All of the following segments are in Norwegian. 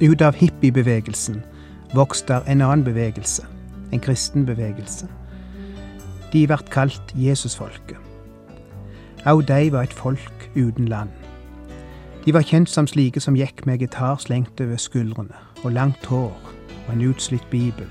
Ut av hippiebevegelsen vokste en annen bevegelse, en kristen bevegelse. De ble kalt Jesusfolket. Også de var et folk uten land. De var kjent som slike som gikk med gitar slengt over skuldrene, og langt hår og en utslitt bibel.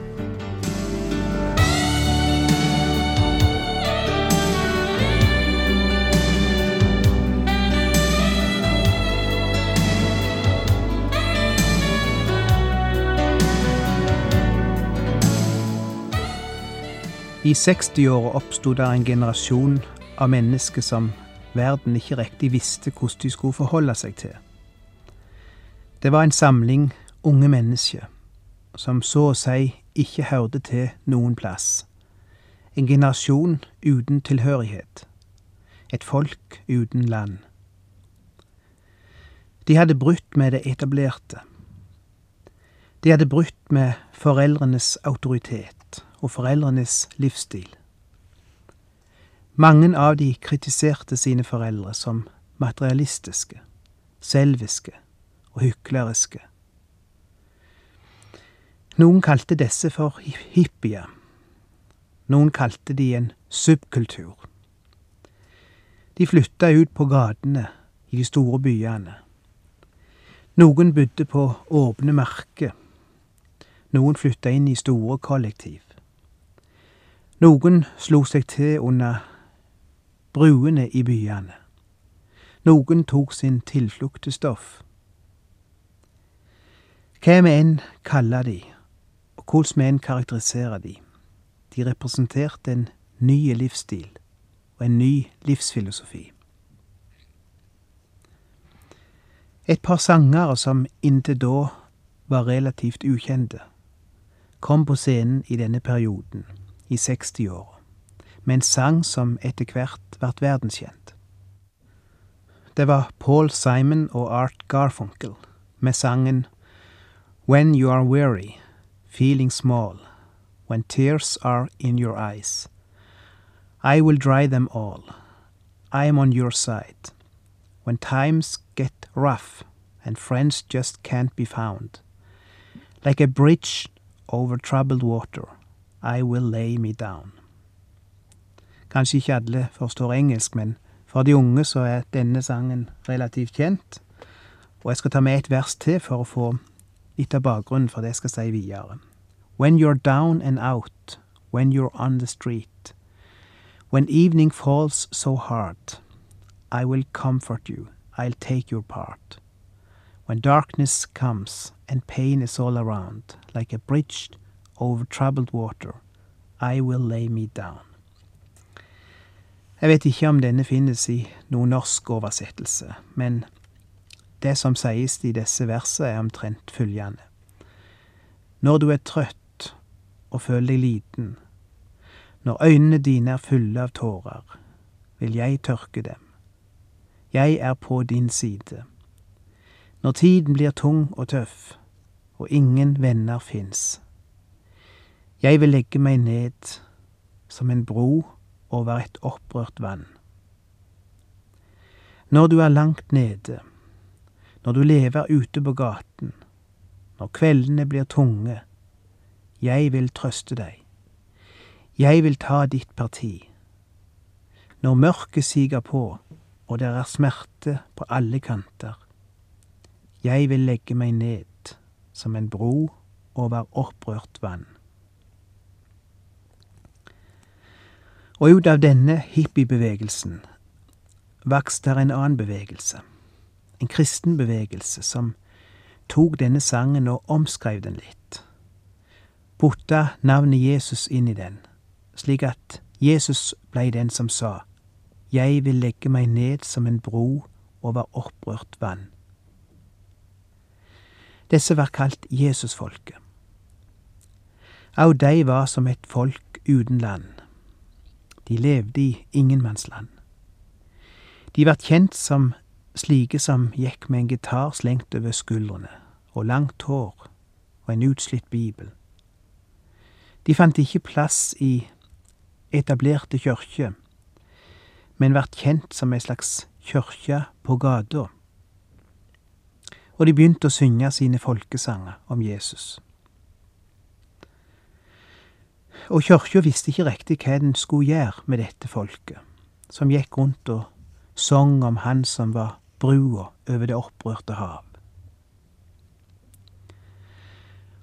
I 60-åra oppsto det en generasjon av mennesker som verden ikke riktig visste hvordan de skulle forholde seg til. Det var en samling unge mennesker som så å si ikke hørte til noen plass. En generasjon uten tilhørighet. Et folk uten land. De hadde brutt med det etablerte. De hadde brutt med foreldrenes autoritet og foreldrenes livsstil. Mange av de kritiserte sine foreldre som materialistiske, selviske og hykleriske. Noen kalte disse for hippier. Noen kalte de en subkultur. De flytta ut på gatene i de store byene. Noen bodde på åpne marker. Noen flytta inn i store kollektiv. Noen slo seg til under bruene i byene. Noen tok sin tilflukt til stoff. Hva vi enn kaller de, og hvordan vi enn karakteriserer de, de representerte en ny livsstil og en ny livsfilosofi. Et par sangere som inntil da var relativt ukjente, kom på scenen i denne perioden, i 60-åra, med en sang som etter hvert ble verdenskjent. Det var Paul Simon og Art Garfunkel med sangen When you are weary, feeling small, when tears are in your eyes, I will dry them all. I am on your side. When times get rough and friends just can't be found, like a bridge over troubled water, I will lay me down. Kanskje ikke alle forstår engelsk, men for de unge så er denne sangen relativt kjent, og jeg skal ta med et vers til for å få litt av bakgrunnen for det jeg skal si videre. When you're down and out, when you're on the street, when evening falls so hard, I will comfort you, I'll take your part. When darkness comes and pain is all around, like a bridge over troubled water, I will lay me down. Jeg vet ikke om denne finnes i noen norsk oversettelse, men det som sies i disse versene, er omtrent følgende. Når du er trøtt og føler deg liten, når øynene dine er fulle av tårer, vil jeg tørke dem. Jeg er på din side. Når tiden blir tung og tøff, og ingen venner fins. Jeg vil legge meg ned som en bro over et opprørt vann. Når du er langt nede, når du lever ute på gaten, når kveldene blir tunge, jeg vil trøste deg. Jeg vil ta ditt parti. Når mørket siger på og det er smerte på alle kanter, jeg vil legge meg ned som en bro over opprørt vann. Og ut av denne hippiebevegelsen vokste der en annen bevegelse, en kristen bevegelse som tok denne sangen og omskrev den litt. Putta navnet Jesus inn i den, slik at Jesus blei den som sa, Jeg vil legge meg ned som en bro over opprørt vann. Disse var kalt Jesusfolket. Au de var som et folk uten land. De levde i ingenmannsland. De vart kjent som slike som gikk med en gitar slengt over skuldrene, og langt hår og en utslitt bibel. De fant ikke plass i etablerte kyrkjer, men vart kjent som ei slags kyrkje på gata. Og de begynte å synge sine folkesanger om Jesus. Og kyrkja visste ikke riktig hva den skulle gjøre med dette folket, som gikk rundt og sang om Han som var brua over det opprørte hav.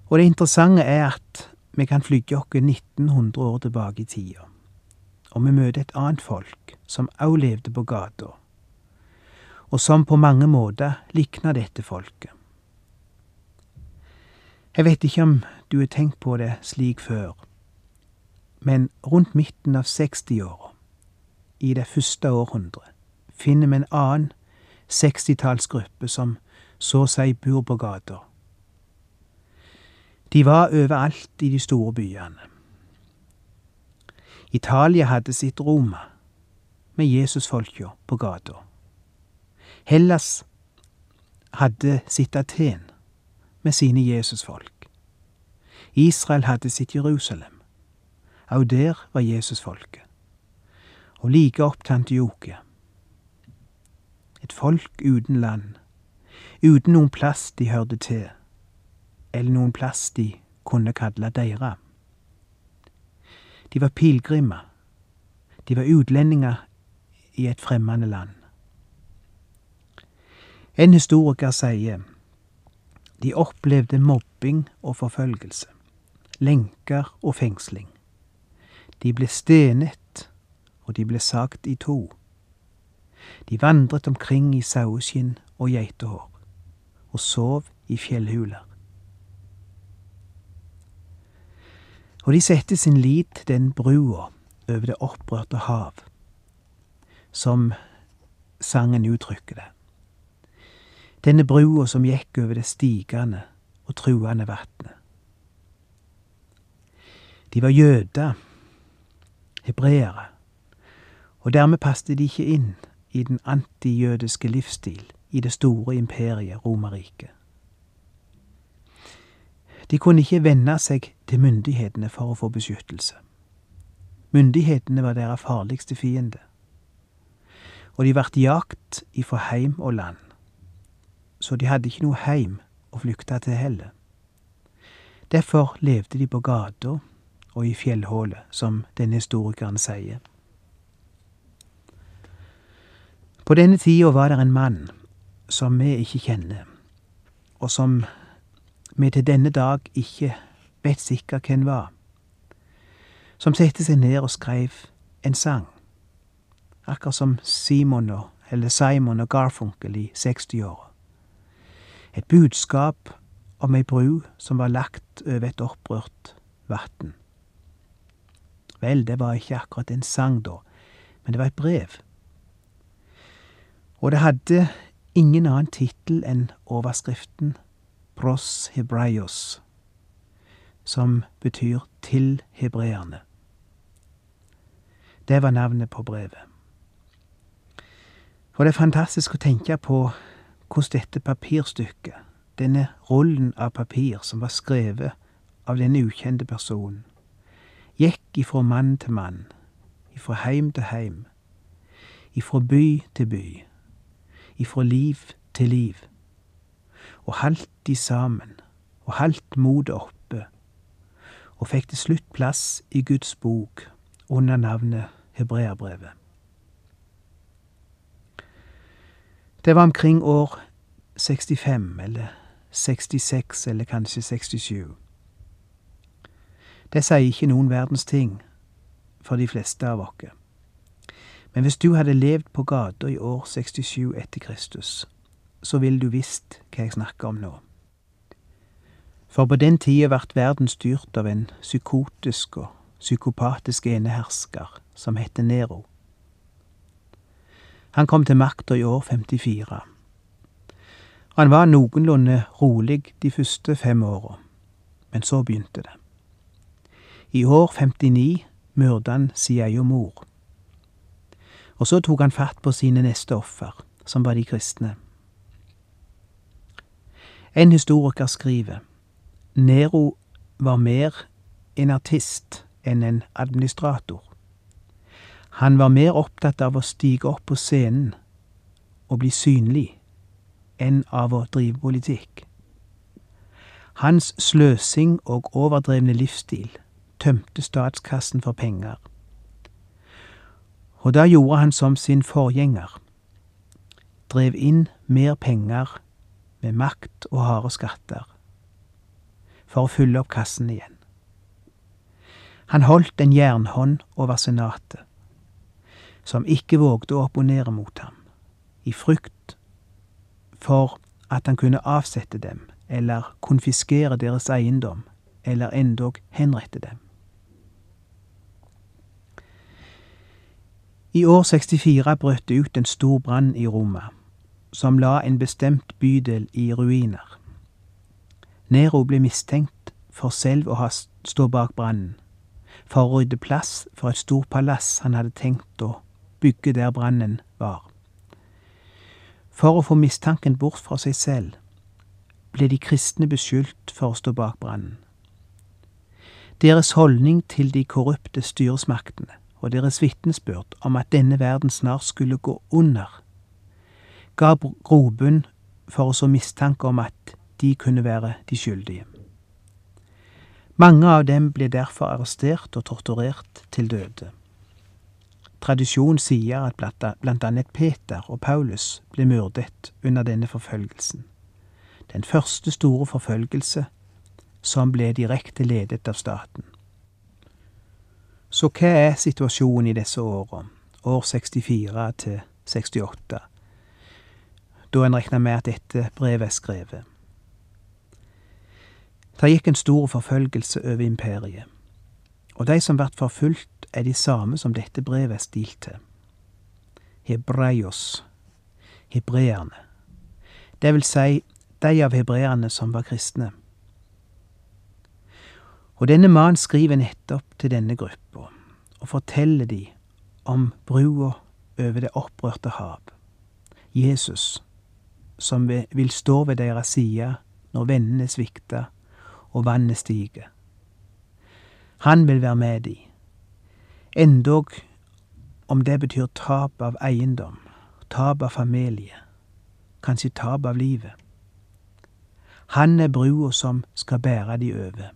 Og det interessante er at vi kan flytte oss 1900 år tilbake i tida, og vi møter et annet folk som òg levde på gata, og som på mange måter likna dette folket. Jeg vet ikke om du har tenkt på det slik før, men rundt midten av 60-åra, i det første århundret, finner vi en annen sekstitallsgruppe som så seg bor på gata. De var overalt i de store byene. Italia hadde sitt Roma, med Jesusfolka på gata. Hellas hadde sitt Aten, med sine Jesusfolk. Israel hadde sitt Jerusalem. Au der var Jesusfolket. Og like opp til Antiokia. Et folk uten land, uten noen plass de hørte til, eller noen plass de kunne kalle deira. De var pilegrimer, de var utlendinger i et fremmede land. En historiker sier de opplevde mobbing og forfølgelse, lenker og fengsling. De ble stenet, og de ble sagt i to. De vandret omkring i saueskinn og geitehår, og sov i fjellhuler. Og de satte sin lit til den brua over det opprørte hav, som sangen uttrykker det. Denne brua som gikk over det stigende og truende vatnet. De var jøder, hebreere, og dermed passet de ikke inn i den antijødiske livsstil i det store imperiet Romerriket. De kunne ikke venne seg til myndighetene for å få beskyttelse. Myndighetene var deres farligste fiende, og de vart jakt ifra heim og land, så de hadde ikke noe heim å flykte til heller. Derfor levde de på gata og i fjellhullet, som denne historikeren sier. På denne tida var det en mann som vi ikke kjenner, og som vi til denne dag ikke vet sikkert hvem var, som satte seg ned og skrev en sang, akkurat som Simon og, eller Simon og Garfunkel i 60-åra. Et budskap om ei bru som var lagt over et opprørt vatn. Vel, det var ikke akkurat en sang da, men det var et brev. Og det hadde ingen annen tittel enn overskriften Pros Hebraios, som betyr Til hebreerne. Det var navnet på brevet. Og det er fantastisk å tenke på hvordan dette papirstykket, denne rullen av papir som var skrevet av denne ukjente personen, gikk ifra mann til mann, ifra heim til heim, ifra by til by, ifra liv til liv, og haldt de sammen, og haldt motet oppe, og fikk til slutt plass i Guds bok under navnet Hebreabrevet. Det var omkring år 65 eller 66 eller kanskje 67. Det sier ikke noen verdens ting for de fleste av oss. Men hvis du hadde levd på gata i år 67 etter Kristus, så ville du visst hva jeg snakker om nå. For på den tida vart verden styrt av en psykotisk og psykopatisk enehersker som het Nero. Han kom til makta i år 54, Han var noenlunde rolig de første fem åra, men så begynte det. I år 59 myrda han si egen mor. Og så tok han fatt på sine neste offer, som var de kristne. En historiker skriver Nero var mer en artist enn en administrator. Han var mer opptatt av å stige opp på scenen og bli synlig enn av å drive politikk. Hans sløsing og overdrevne livsstil tømte statskassen for penger. Og da gjorde han som sin forgjenger, drev inn mer penger med makt og harde skatter, for å fylle opp kassen igjen. Han holdt en jernhånd over senatet, som ikke vågde å opponere mot ham, i frykt for at han kunne avsette dem eller konfiskere deres eiendom eller endog henrette dem. I år 64 brøt det ut en stor brann i Roma, som la en bestemt bydel i ruiner. Nero ble mistenkt for selv å ha stå bak brannen, for å rydde plass for et stort palass han hadde tenkt å bygge der brannen var. For å få mistanken bort fra seg selv ble de kristne beskyldt for å stå bak brannen. Deres holdning til de korrupte styresmaktene og deres vitnesbyrd om at denne verden snart skulle gå under, ga grobunn for å så mistanke om at de kunne være de skyldige. Mange av dem ble derfor arrestert og torturert til døde. Tradisjonen sier at blant annet Peter og Paulus ble myrdet under denne forfølgelsen. Den første store forfølgelse som ble direkte ledet av staten. Så hva er situasjonen i disse åra, år 64 til 68, da en regner med at dette brevet er skrevet? Det gikk en stor forfølgelse over imperiet, og de som vert forfulgt, er de samme som dette brevet er stilt til. Hebreios, hebreerne, det vil si de av hebreerne som var kristne. Og denne mannen skriver nettopp til denne gruppa og forteller de om brua over det opprørte hav. Jesus, som vil stå ved deres side når vennene svikter og vannet stiger. Han vil være med de, endog om det betyr tap av eiendom, tap av familie, kanskje tap av livet. Han er brua som skal bære de over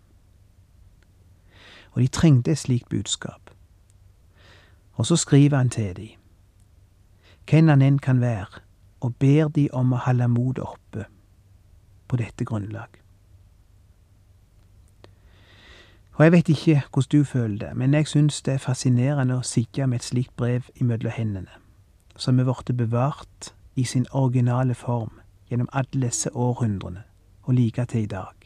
og de trengte et slikt budskap. Og så skriver han til de, hvem han enn kan være, og ber de om å holde motet oppe på dette grunnlag. Og jeg vet ikke hvordan du føler det, men jeg syns det er fascinerende å sitte med et slikt brev imellom hendene, som er blitt bevart i sin originale form gjennom alle disse århundrene, og like til i dag.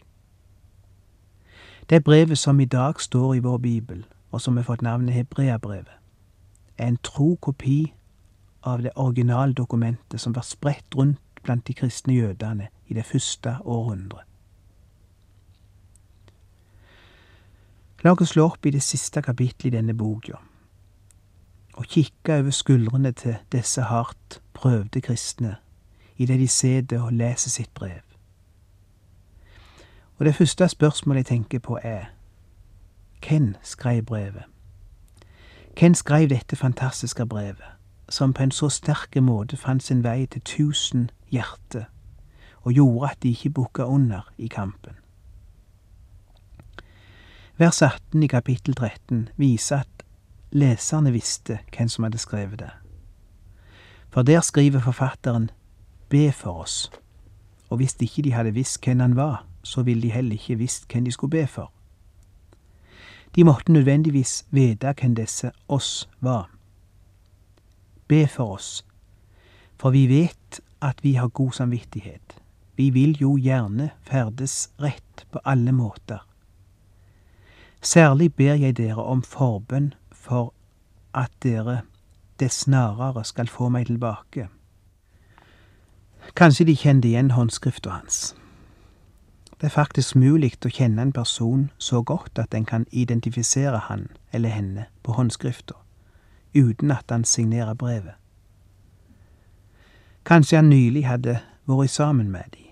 Det brevet som i dag står i vår bibel, og som har fått navnet Hebreabrevet, en tro kopi av det originaldokumentet som var spredt rundt blant de kristne jødene i det første århundret. La oss slå opp i det siste kapittelet i denne boka og kikke over skuldrene til disse hardt prøvde kristne idet de sitter og leser sitt brev. Og det første spørsmålet jeg tenker på, er hvem skrev brevet? Hvem skrev dette fantastiske brevet, som på en så sterk måte fant sin vei til tusen hjerter, og gjorde at de ikke bukka under i kampen? Vers 18 i kapittel 13 viser at leserne visste hvem som hadde skrevet det. For der skriver forfatteren Be for oss, og hvis ikke de hadde visst hvem han var, så ville de heller ikke visst hvem de skulle be for. De måtte nødvendigvis vite hvem disse oss var. Be for oss, for vi vet at vi har god samvittighet. Vi vil jo gjerne ferdes rett på alle måter. Særlig ber jeg dere om forbønn for at dere det snarere skal få meg tilbake. Kanskje de kjente igjen håndskrifta hans. Det er faktisk mulig å kjenne en person så godt at en kan identifisere han eller henne på håndskrifta, uten at han signerer brevet. Kanskje han nylig hadde vært sammen med de,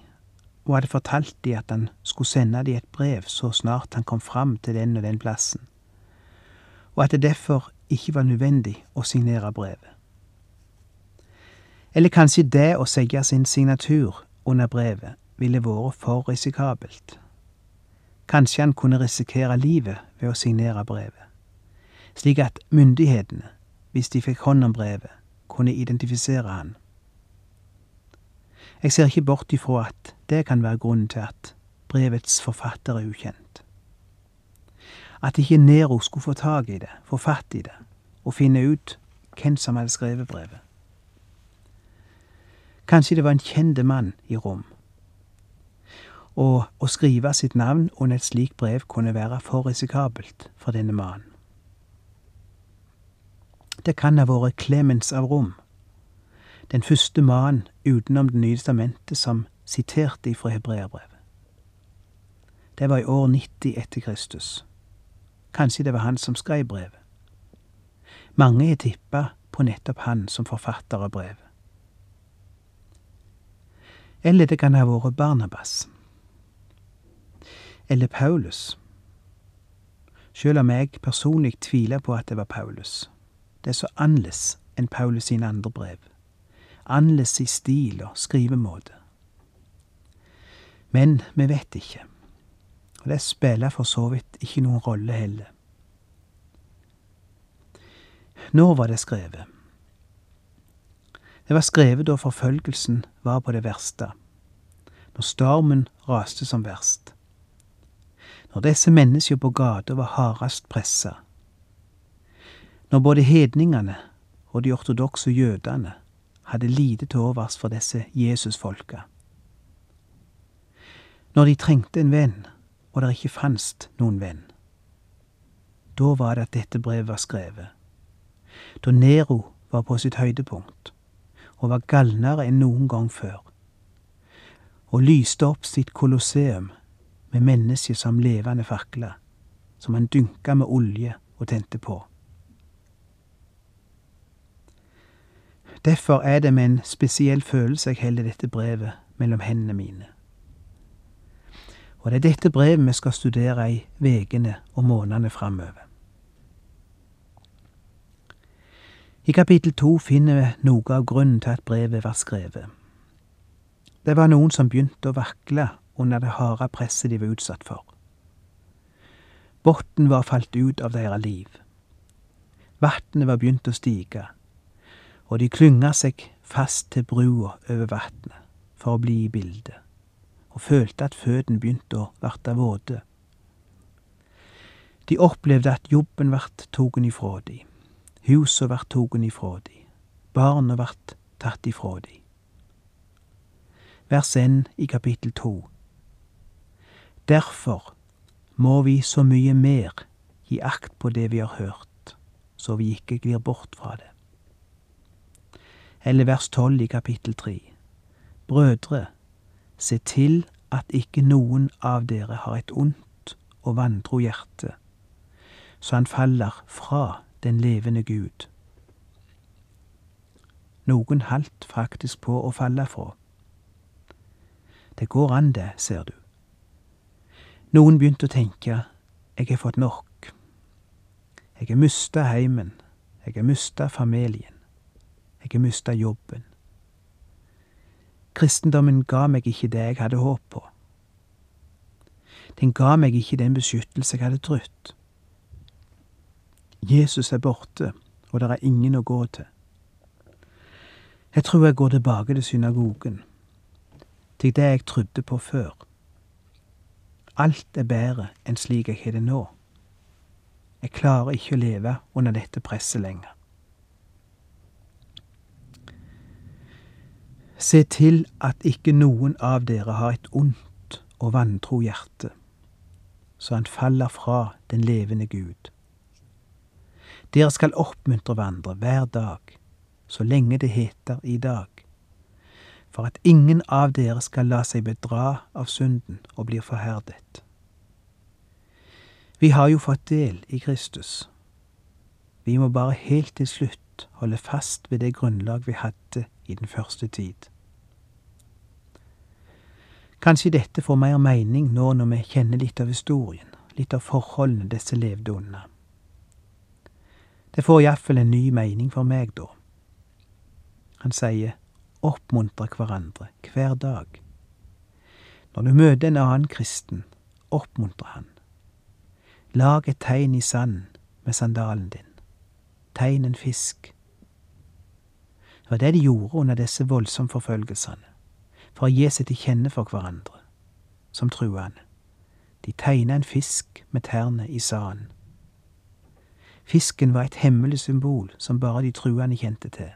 og hadde fortalt de at han skulle sende de et brev så snart han kom fram til den og den plassen, og at det derfor ikke var nødvendig å signere brevet. Eller kanskje det å sette sin signatur under brevet ville vært for risikabelt. Kanskje han kunne risikere livet ved å signere brevet, slik at myndighetene, hvis de fikk hånd om brevet, kunne identifisere han. Jeg ser ikke bort ifra at det kan være grunnen til at brevets forfatter er ukjent. At ikke Nero skulle få tak i det, få fatt i det, og finne ut hvem som hadde skrevet brevet. Kanskje det var en kjent mann i Rom. Og å skrive sitt navn under et slikt brev kunne være for risikabelt for denne mannen. Det kan ha vært Clemens av Rom, den første mannen utenom Det nye testamentet som siterte ifra hebreerbrevet. Det var i år 90 etter Kristus. Kanskje det var han som skrev brevet. Mange har tippa på nettopp han som forfatter av brevet. Eller det kan ha vært Barnabas. Eller Paulus. Sjøl om jeg personlig tviler på at det var Paulus. Det er så annerledes enn Paulus sine andre brev. Annerledes i stil og skrivemåte. Men vi vet ikke. Og det spiller for så vidt ikke noen rolle heller. Når var det skrevet? Det var skrevet da forfølgelsen var på det verste, når stormen raste som verst, når disse menneskene på gata var hardest pressa, når både hedningene og de ortodokse jødene hadde lite til overs for disse Jesusfolka, når de trengte en venn og det ikke fantes noen venn. Da var det at dette brevet var skrevet, da Nero var på sitt høydepunkt og var galnere enn noen gang før, og lyste opp sitt kolosseum med mennesker som levende fakler, som han dynka med olje og tente på. Derfor er det med en spesiell følelse jeg holder dette brevet mellom hendene mine. Og det er dette brevet vi skal studere i ukene og månedene framover. I kapittel to finner vi noe av grunnen til at brevet var skrevet. Det var noen som begynte å vakle under det harde presset de var utsatt for. Botnen var falt ut av deres liv. Vatnet var begynt å stige, og de klynga seg fast til brua over vatnet for å bli i bildet, og følte at føttene begynte å verte våte. De opplevde at jobben vart tatt ifra de, husa vart tatt ifra de, barna vart tatt ifra de. Vers 1 i kapittel 2 Derfor må vi så mye mer gi akt på det vi har hørt, så vi ikke glir bort fra det. Eller vers tolv i kapittel tre. Brødre, se til at ikke noen av dere har et ondt og vantro hjerte, så han faller fra den levende Gud. Noen halt faktisk på å falle fra. Det går an, det, ser du. Noen begynte å tenke jeg har fått nok. Jeg har mista heimen, jeg har mista familien, jeg har mista jobben. Kristendommen ga meg ikke det jeg hadde håp på. Den ga meg ikke den beskyttelse jeg hadde trodd. Jesus er borte, og det er ingen å gå til. Jeg tror jeg går tilbake til synagogen, til det jeg trodde på før. Alt er bedre enn slik jeg har det nå. Jeg klarer ikke å leve under dette presset lenger. Se til at ikke noen av dere har et ondt og vantro hjerte, så han faller fra den levende Gud. Dere skal oppmuntre hverandre hver dag, så lenge det heter i dag, for at ingen av dere skal la seg bedra av synden og blir forherdet. Vi har jo fått del i Kristus. Vi må bare helt til slutt holde fast ved det grunnlag vi hadde i den første tid. Kanskje dette får mer mening nå når vi kjenner litt av historien, litt av forholdene disse levde under. Det får iallfall en ny mening for meg da. Han sier oppmuntre hverandre hver dag. Når du møter en annen kristen, oppmuntre han. Lag et tegn i sand med sandalen din. Tegn en fisk. Det var det de gjorde under disse voldsomme forfølgelsene, for å gi seg til kjenne for hverandre, som truende. De tegna en fisk med tærne i sanden. Fisken var et hemmelig symbol som bare de truende kjente til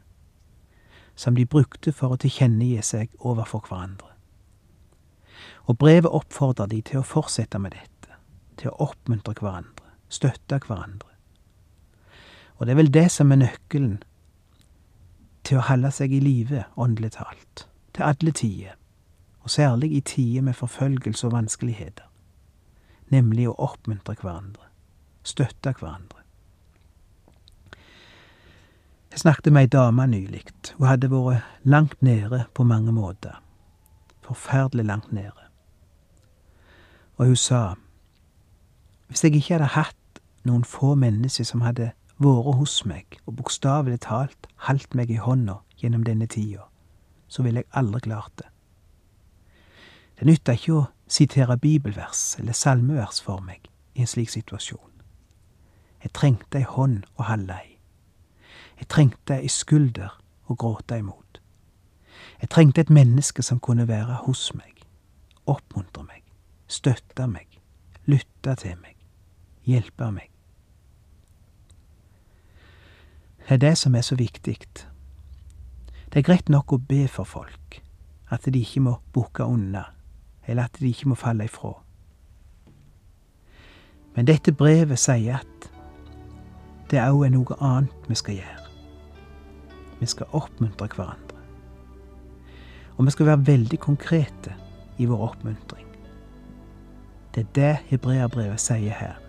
som de brukte for å tilkjennegi seg overfor hverandre. Og brevet oppfordrer de til å fortsette med dette, til å oppmuntre hverandre, støtte hverandre. Og det er vel det som er nøkkelen til å holde seg i live, åndelig talt, til alle tider, og særlig i tider med forfølgelse og vanskeligheter, nemlig å oppmuntre hverandre, støtte hverandre. Jeg snakket med ei dame nylig. Hun hadde vært langt nede på mange måter. Forferdelig langt nede. Og hun sa hvis jeg ikke hadde hatt noen få mennesker som hadde vært hos meg og bokstavelig talt holdt meg i hånda gjennom denne tida, så ville jeg aldri klart det. Det nytta ikke å sitere bibelvers eller salmevers for meg i en slik situasjon. Jeg trengte ei hånd å holde i. Jeg trengte ei skulder å gråte imot. Jeg trengte et menneske som kunne være hos meg, oppmuntre meg, støtte meg, lytte til meg, hjelpe meg. Det er det som er så viktig. Det er greit nok å be for folk, at de ikke må bukke unna, eller at de ikke må falle ifra. Men dette brevet sier at det òg er noe annet vi skal gjøre. Vi skal oppmuntre hverandre. Og vi skal være veldig konkrete i vår oppmuntring. Det er det hebreerbrevet sier her.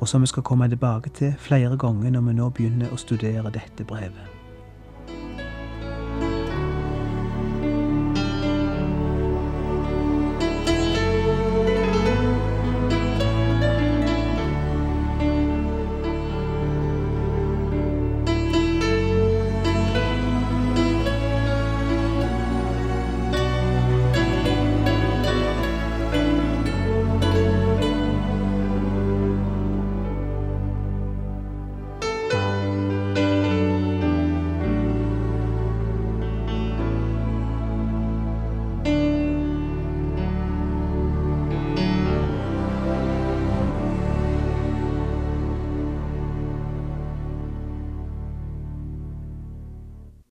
Og som vi skal komme tilbake til flere ganger når vi nå begynner å studere dette brevet.